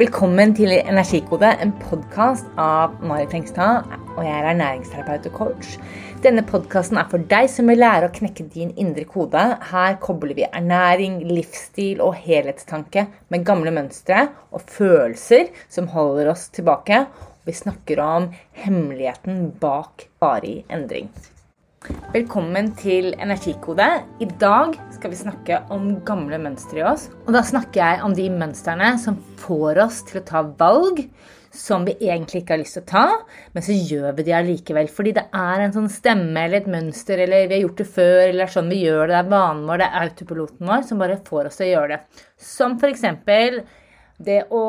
Velkommen til Energikode, en podkast av Mari Fengstad, Og jeg er ernæringsterapeut og coach. Denne podkasten er for deg som vil lære å knekke din indre kode. Her kobler vi ernæring, livsstil og helhetstanke med gamle mønstre og følelser som holder oss tilbake. Vi snakker om hemmeligheten bak varig endring. Velkommen til Energikode. I dag skal vi snakke om gamle mønstre i oss. Og da snakker jeg om de mønstrene som får oss til å ta valg som vi egentlig ikke har lyst til å ta, men så gjør vi det allikevel. Fordi det er en sånn stemme eller et mønster, eller vi har gjort det før, eller det er sånn vi gjør det, det er vanen vår, det er autopiloten vår som bare får oss til å gjøre det. Som f.eks. det å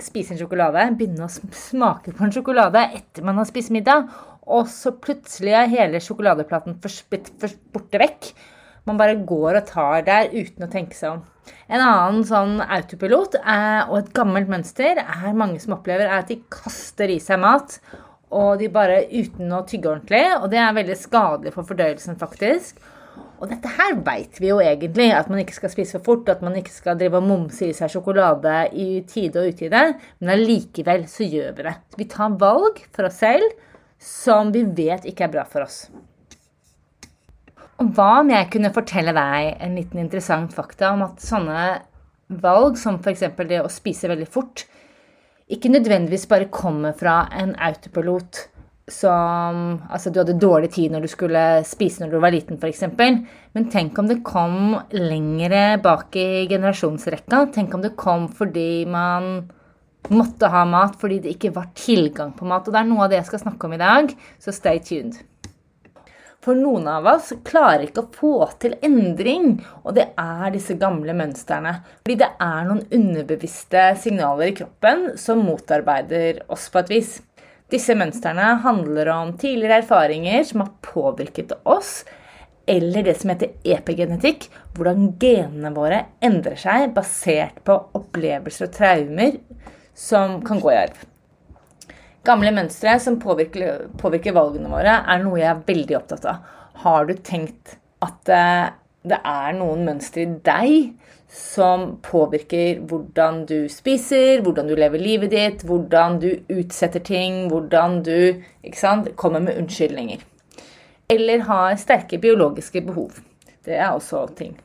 spise en sjokolade, begynne å smake på en sjokolade etter man har spist middag, og så plutselig er hele sjokoladeplaten borte vekk. Man bare går og tar der uten å tenke seg om. En annen sånn autopilot er, og et gammelt mønster er mange som opplever, er at de kaster i seg mat. Og de bare uten å tygge ordentlig. Og det er veldig skadelig for fordøyelsen, faktisk. Og dette her veit vi jo egentlig, at man ikke skal spise for fort, at man ikke skal drive og momse i seg sjokolade i tide og utide, men allikevel så gjør vi det. Vi tar valg for oss selv som vi vet ikke er bra for oss. Og hva om jeg kunne fortelle deg en liten interessant fakta om at sånne valg, som f.eks. det å spise veldig fort, ikke nødvendigvis bare kommer fra en autopilot som Altså, du hadde dårlig tid når du skulle spise når du var liten, f.eks. Men tenk om det kom lengre bak i generasjonsrekka. Tenk om det kom fordi man måtte ha mat fordi det ikke var tilgang på mat. Og det er noe av det jeg skal snakke om i dag, så stay tuned. For noen av oss klarer ikke å få til endring, og det er disse gamle mønstrene. Fordi det er noen underbevisste signaler i kroppen som motarbeider oss på et vis. Disse mønstrene handler om tidligere erfaringer som har påvirket oss, eller det som heter epigenetikk, hvordan genene våre endrer seg basert på opplevelser og traumer som kan gå i arv. Gamle mønstre som påvirker, påvirker, valgene våre, er noe jeg er veldig opptatt av. Har du tenkt at eh, det er noen mønstre i deg som påvirker hvordan du spiser, hvordan du lever livet ditt, hvordan du utsetter ting, hvordan du sant, kommer med unnskyldninger. Eller har sterke biologiske behov. Det er også ting.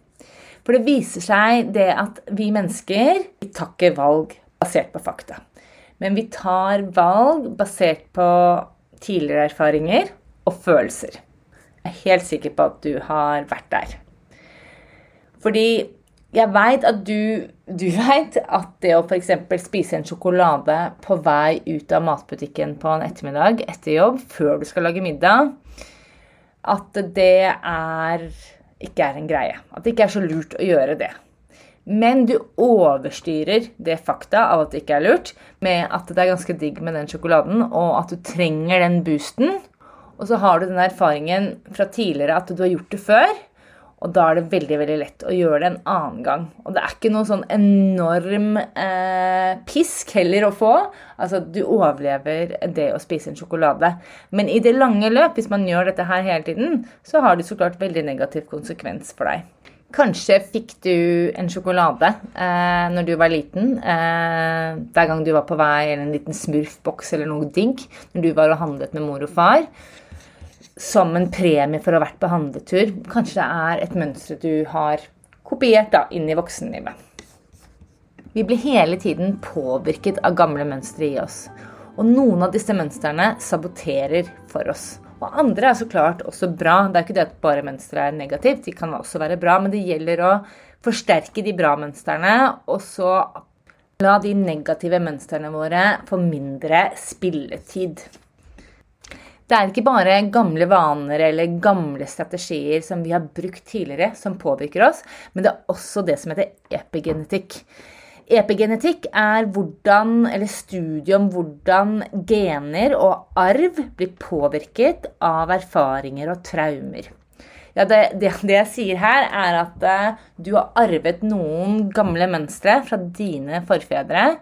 For det viser seg det at vi mennesker vi tar ikke valg basert på fakta. Men vi tar valg basert på tidligere erfaringer og følelser. Jeg er helt sikker på at du har vært der. Fordi jeg veit at du, du veit at det å f.eks. spise en sjokolade på vei ut av matbutikken på en ettermiddag etter jobb, før du skal lage middag, at det er, ikke er en greie. At det ikke er så lurt å gjøre det. Men du overstyrer det fakta av at det ikke er lurt, med at det er ganske digg med den sjokoladen, og at du trenger den boosten. Og så har du den erfaringen fra tidligere at du har gjort det før. Og da er det veldig veldig lett å gjøre det en annen gang. Og det er ikke noe sånn enorm eh, pisk heller å få. Altså, du overlever det å spise en sjokolade. Men i det lange løp, hvis man gjør dette her hele tiden, så har det så klart veldig negativ konsekvens for deg. Kanskje fikk du en sjokolade eh, når du var liten. Eh, hver gang du var på vei, eller en liten smurfboks eller noe digg når du var og handlet med mor og far. Som en premie for å ha vært på handletur. Kanskje det er et mønster du har kopiert da, inn i voksenlivet. Vi blir hele tiden påvirket av gamle mønstre i oss. Og noen av disse mønstrene saboterer for oss. Og andre er så klart også bra. Det er ikke det at bare mønstre er negativt, de kan også være bra, men det gjelder å forsterke de bra mønstrene, og så la de negative mønstrene våre få mindre spilletid. Det er ikke bare gamle vaner eller gamle strategier som vi har brukt tidligere, som påvirker oss, men det er også det som heter epigenetikk. Epigenetikk er hvordan, studiet om hvordan gener og arv blir påvirket av erfaringer og traumer. Ja, det, det, det, jeg sier her, er at uh, du har arvet noen gamle mønstre fra dine forfedre,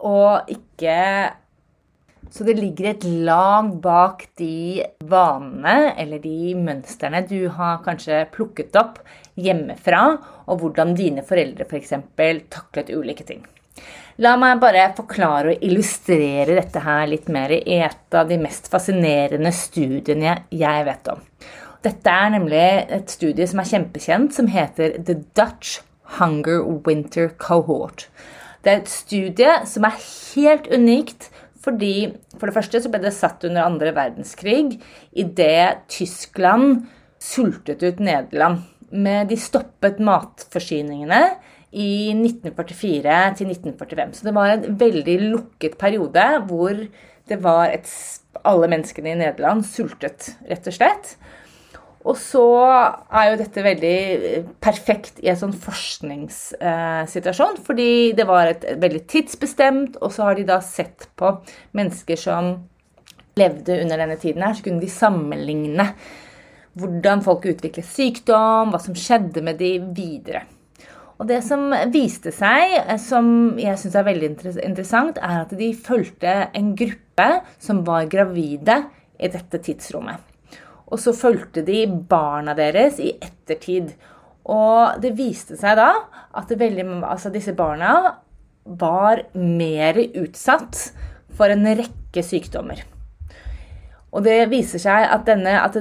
og ikke Så det ligger et lag bak de vanene eller de mønstrene du har kanskje plukket opp hjemmefra, og hvordan dine foreldre f.eks. For taklet ulike ting. La meg bare forklare og illustrere dette her litt mer i et av de mest fascinerende studiene jeg vet om. Dette er nemlig et studie som er kjempekjent, som heter The Dutch Hunger Winter Cohort. Det er et studie som er helt unikt fordi for det første så ble det satt under andre verdenskrig idet Tyskland sultet ut Nederland. Med de stoppet matforsyningene i 1944 til 1945. Så det var en veldig lukket periode hvor det var et, alle menneskene i Nederland sultet, rett og slett. Og så er jo dette veldig eh, perfekt i en sånn forskningssituasjon, fordi det var et, veldig tidsbestemt, og så har de da sett på mennesker som levde under denne tiden her, så kunne de sammenligne hvordan folk utviklet sykdom, hva som skjedde med de videre. Og det som viste seg, eh, som jeg syns er veldig interessant, er at de fulgte en gruppe som var gravide i dette tidsrommet. Og så fulgte de barna deres i ettertid. Og det viste seg da at veldig, altså disse barna var mer utsatt for en rekke sykdommer. Og det viser seg at, denne, at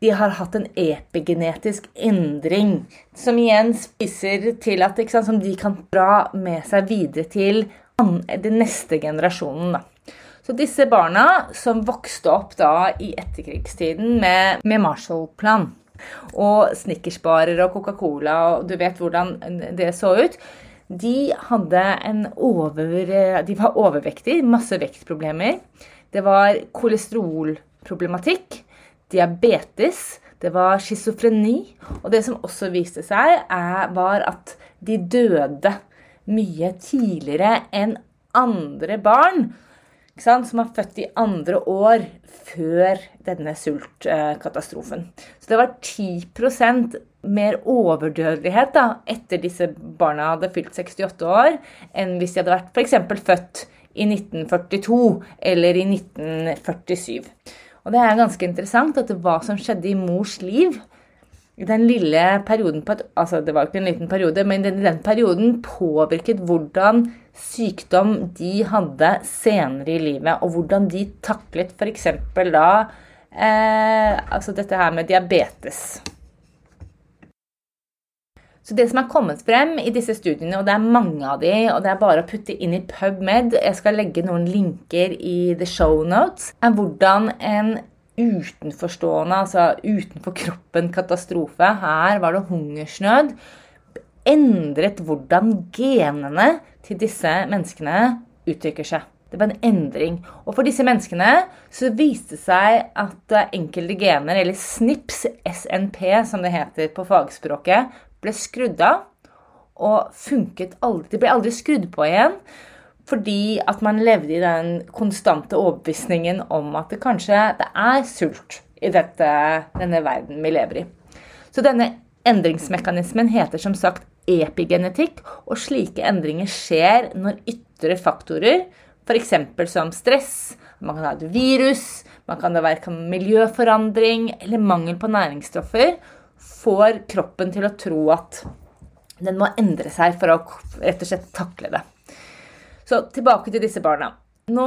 de har hatt en epigenetisk endring, som igjen spiser til at sant, som de kan dra med seg videre til den neste generasjonen. Da. Så disse barna som vokste opp da i etterkrigstiden med, med Marshall-plan og snickersbarer og Coca-Cola og du vet hvordan det så ut, de, over, de var overvektige, masse vektproblemer. Det var kolesterolproblematikk, diabetes, det var schizofreni. Og det som også viste seg, er, var at de døde mye tidligere enn andre barn som var født i andre år før denne sultkatastrofen. Så det var 10% mer overdødelighet da, etter disse barna hadde fylt 68 år, enn hvis de hadde vært f.eks. født i 1942 eller i 1947. Og det er ganske interessant at hva som skjedde i mors liv i den lille perioden på altså Det var ikke en liten periode, men den, den perioden påvirket hvordan sykdom de hadde senere i livet, og hvordan de taklet f.eks. da eh, altså dette her med diabetes. Så det som er kommet frem i disse studiene, og det er mange av de, og det er bare å putte inn i PubMed, jeg skal legge noen linker i the show notes, er hvordan en utenforstående, altså utenfor kroppen-katastrofe. Her var det hungersnød. Endret hvordan genene til disse menneskene uttrykker seg. Det var en endring. Og for disse menneskene så viste det seg at enkelte gener, eller SNPs, SNP som det heter på fagspråket, ble skrudd av og funket aldri. De ble aldri skrudd på igjen. Fordi at man levde i den konstante overbevisningen om at det kanskje det er sult i dette, denne verden vi lever i. Så denne endringsmekanismen heter som sagt epigenetikk, og slike endringer skjer når ytre faktorer, f.eks. som stress, man kan ha et virus, man kan være miljøforandring eller mangel på næringsstoffer, får kroppen til å tro at den må endre seg for å rett og slett takle det. Så tilbake til disse barna. Nå,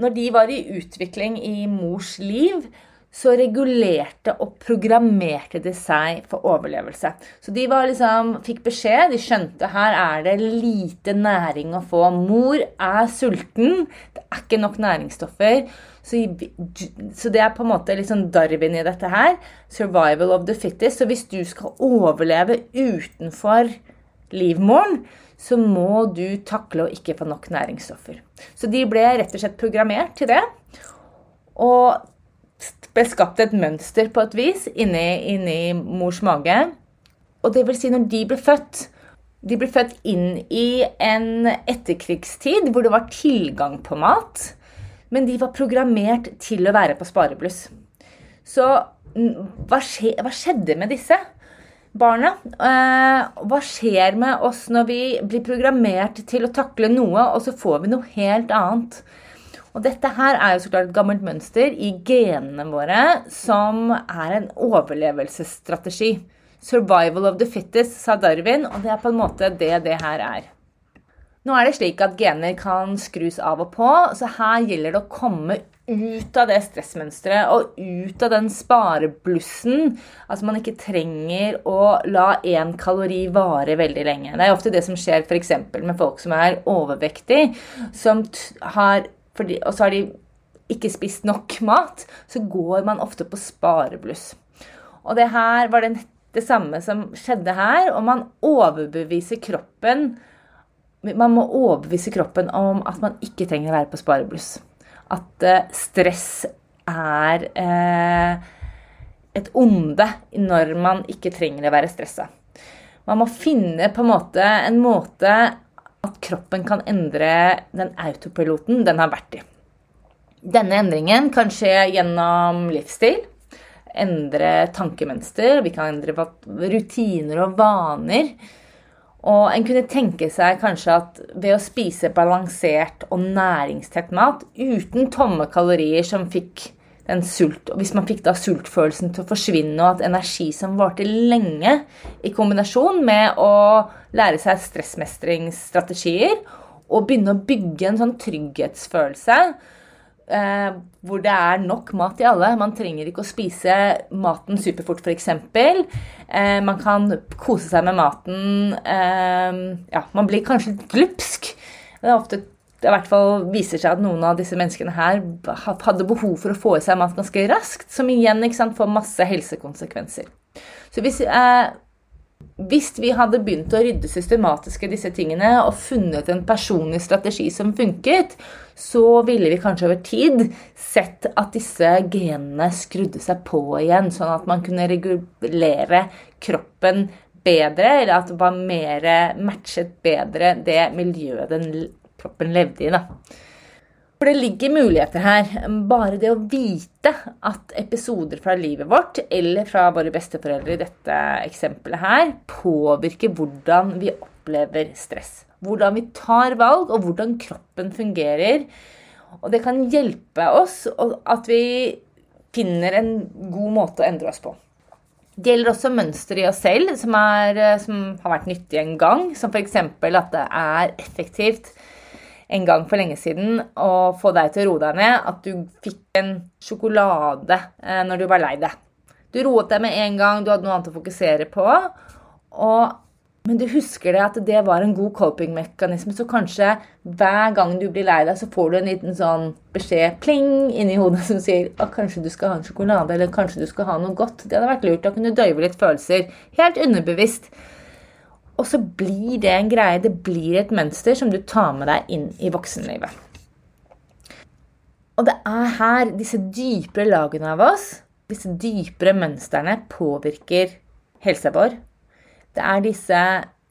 når de var i utvikling i mors liv, så regulerte og programmerte de seg for overlevelse. Så de liksom, fikk beskjed, de skjønte her er det lite næring å få. Mor er sulten, det er ikke nok næringsstoffer. Så, så det er på en måte litt sånn Darwin i dette her. Survival of the fittest. Så hvis du skal overleve utenfor livmoren, så må du takle å ikke få nok næringsstoffer. Så de ble rett og slett programmert til det. Og ble skapt et mønster på et vis inni, inni mors mage. Og det vil si, når de ble født De ble født inn i en etterkrigstid hvor det var tilgang på mat. Men de var programmert til å være på sparebluss. Så hva, skje, hva skjedde med disse? barna. Eh, hva skjer med oss når vi blir programmert til å takle noe, og så får vi noe helt annet? Og dette her er jo så klart et gammelt mønster i genene våre som er en overlevelsesstrategi. Survival of the fittest, sa Darwin, og det er på en måte det det her er. Nå er det slik at gener kan skrus av og på, så her gjelder det å komme ut av det stressmønsteret og ut av den spareblussen. Altså man ikke trenger å la én kalori vare veldig lenge. Det er ofte det som skjer f.eks. med folk som er overvektige, som har, fordi, og så har de ikke spist nok mat, så går man ofte på sparebluss. Og det her var det, det samme som skjedde her, og man overbeviser kroppen man må overbevise kroppen om at man ikke trenger å være på sparebluss. At eh, stress er eh, et onde når man ikke trenger å være stressa. Man må finne på en måte en måte at kroppen kan endre den autopiloten den har vært i. Denne endringen kan skje gjennom livsstil, endre tankemønster, vi kan endre rutiner og vaner. Og en kunne tenke seg kanskje at ved å spise balansert og næringstett mat uten tomme kalorier som fikk den sult, og hvis man fikk da sultfølelsen til å forsvinne, og at energi som varte lenge, i kombinasjon med å lære seg stressmestringsstrategier og begynne å bygge en sånn trygghetsfølelse eh, hvor det er nok mat til alle. Man trenger ikke å spise maten superfort, f.eks. Eh, man kan kose seg med maten. Eh, ja, man blir kanskje litt glupsk. Det er ofte det hvert fall viser seg at noen av disse menneskene her hadde behov for å få i seg mat ganske raskt, som igjen sant, får masse helsekonsekvenser. Så hvis eh, hvis vi hadde begynt å rydde systematisk i disse tingene og funnet en personlig strategi som funket, så ville vi kanskje over tid sett at disse genene skrudde seg på igjen, sånn at man kunne regulere kroppen bedre, eller at det var mer matchet bedre det miljøet den kroppen levde i. da. For det ligger muligheter her. Bare det å vite at episoder fra livet vårt, eller fra våre besteforeldre i dette eksempelet her, påvirker hvordan vi opplever stress. Hvordan vi tar valg, og hvordan kroppen fungerer. Og det kan hjelpe oss at vi finner en god måte å endre oss på. Det gjelder også mønstre i oss selv som, er, som har vært nyttige en gang, som f.eks. at det er effektivt en gang for lenge siden og få deg til å roe deg ned at du fikk en sjokolade eh, når du var lei deg. Du roet deg med en gang, du hadde noe annet å fokusere på. Og, men du husker det at det var en god coping-mekanisme, så kanskje hver gang du blir lei deg, så får du en liten sånn beskjed pling inni hodet som sier at kanskje du skal ha en sjokolade, eller kanskje du skal ha noe godt. Det hadde vært lurt. Da kunne du døyve litt følelser. Helt underbevisst. Og så blir det en greie, det blir et mønster som du tar med deg inn i voksenlivet. Og det er her disse dypere lagene av oss, disse dypere mønstrene, påvirker helsa vår. Det er disse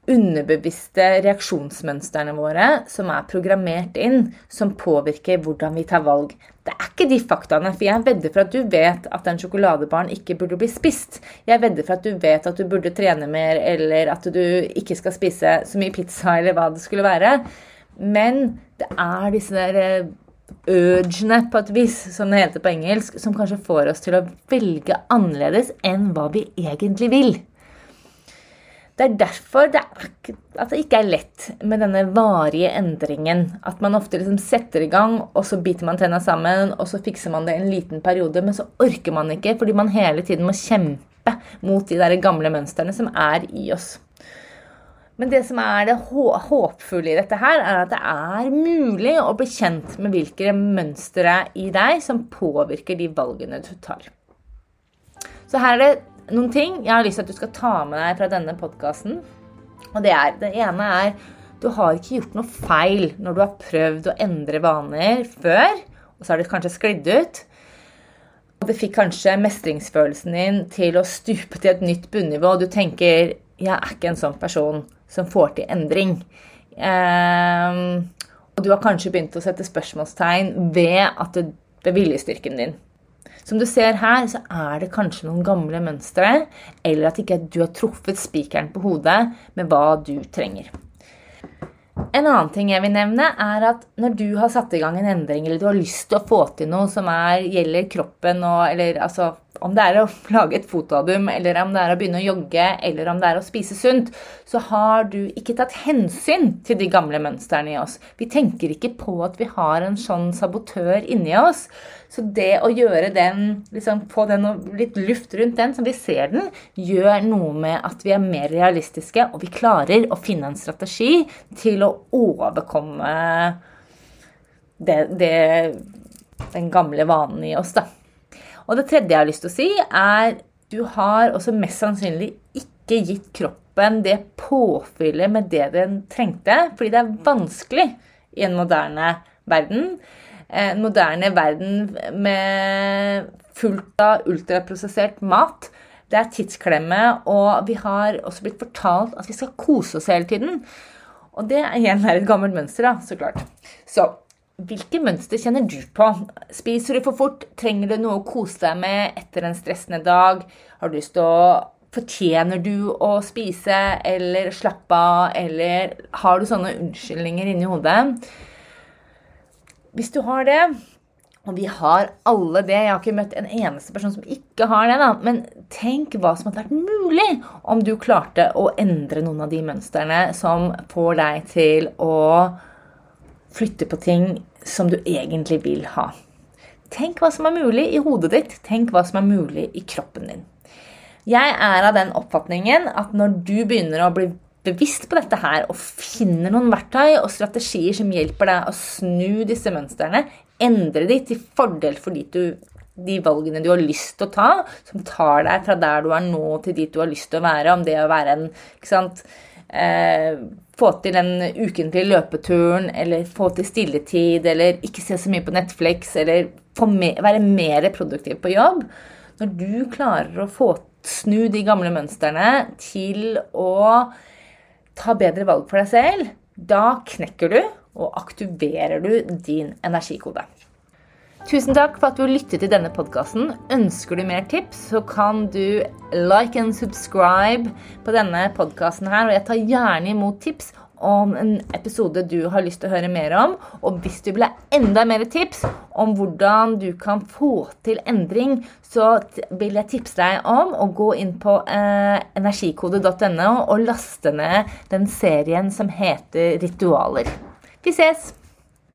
underbevisste reaksjonsmønstrene våre som er programmert inn, som påvirker hvordan vi tar valg. Det er ikke de faktaene, for jeg vedder for at du vet at en sjokoladebarn ikke burde bli spist. Jeg vedder for at du vet at du burde trene mer, eller at du ikke skal spise så mye pizza, eller hva det skulle være. Men det er disse der eh, urgene, på et vis, som det heter på engelsk, som kanskje får oss til å velge annerledes enn hva vi egentlig vil. Det er derfor det er, at det ikke er lett med denne varige endringen. At man ofte liksom setter i gang, og så biter man tenna sammen, og så fikser man det en liten periode, men så orker man ikke fordi man hele tiden må kjempe mot de der gamle mønstrene som er i oss. Men det som er det håpfulle i dette her, er at det er mulig å bli kjent med hvilke mønstre i deg som påvirker de valgene du tar. Så her er det noen ting jeg har lyst til at du skal ta med deg fra denne podkasten. Og det er Det ene er du har ikke gjort noe feil når du har prøvd å endre vaner før, og så har det kanskje sklidd ut. Og det fikk kanskje mestringsfølelsen din til å stupe til et nytt bunnivå, og du tenker 'Jeg er ikke en sånn person som får til endring'. Um, og du har kanskje begynt å sette spørsmålstegn ved, at det, ved viljestyrken din. Som du ser her, så er det kanskje noen gamle mønstre, eller at ikke du har truffet spikeren på hodet med hva du trenger. En annen ting jeg vil nevne, er at når du har satt i gang en endring, eller du har lyst til å få til noe som er, gjelder kroppen, og, eller altså om det er å lage et fotoalbum, eller om det er å begynne å jogge, eller om det er å spise sunt, så har du ikke tatt hensyn til de gamle mønstrene i oss. Vi tenker ikke på at vi har en sånn sabotør inni oss. Så det å gjøre den, liksom få den litt luft rundt den, som vi ser den, gjør noe med at vi er mer realistiske, og vi klarer å finne en strategi til å overkomme det, det, den gamle vanen i oss, da. Og det tredje jeg har lyst til å si, er du har også mest sannsynlig ikke gitt kroppen det påfyllet med det den trengte, fordi det er vanskelig i en moderne verden. En moderne verden med fullt av ultraprosessert mat. Det er tidsklemme, og vi har også blitt fortalt at vi skal kose oss hele tiden. Og det igjen er et gammelt mønster, da, så klart. Så hvilke mønster kjenner du på? Spiser du for fort? Trenger du noe å kose deg med etter en stressende dag? Har du lyst til å Fortjener du å spise eller slappe av, eller har du sånne unnskyldninger inni hodet? Hvis du har det, og vi har alle det Jeg har ikke møtt en eneste person som ikke har det. da, Men tenk hva som hadde vært mulig om du klarte å endre noen av de mønstrene som får deg til å flytte på ting som du egentlig vil ha. Tenk hva som er mulig i hodet ditt. Tenk hva som er mulig i kroppen din. Jeg er av den oppfatningen at når du begynner å bli bevisst på dette her og finner noen verktøy og strategier som hjelper deg å snu disse mønstrene, endre de til fordel for de, du, de valgene du har lyst til å ta, som tar deg fra der du er nå, til dit du har lyst til å være, om det å være en ikke sant, eh, få til den ukentlige løpeturen, eller få til stilletid, eller ikke se så mye på Netflix, eller me være mer produktiv på jobb Når du klarer å få snu de gamle mønstrene til å ta bedre valg for deg selv, da knekker du og aktiverer du din energikode. Tusen takk for at du lyttet til denne podkasten. Ønsker du mer tips, så kan du like and subscribe på denne podkasten her. Og jeg tar gjerne imot tips om en episode du har lyst til å høre mer om. Og hvis du vil ha enda mer tips om hvordan du kan få til endring, så vil jeg tipse deg om å gå inn på eh, energikode.no og laste ned den serien som heter Ritualer. Vi ses!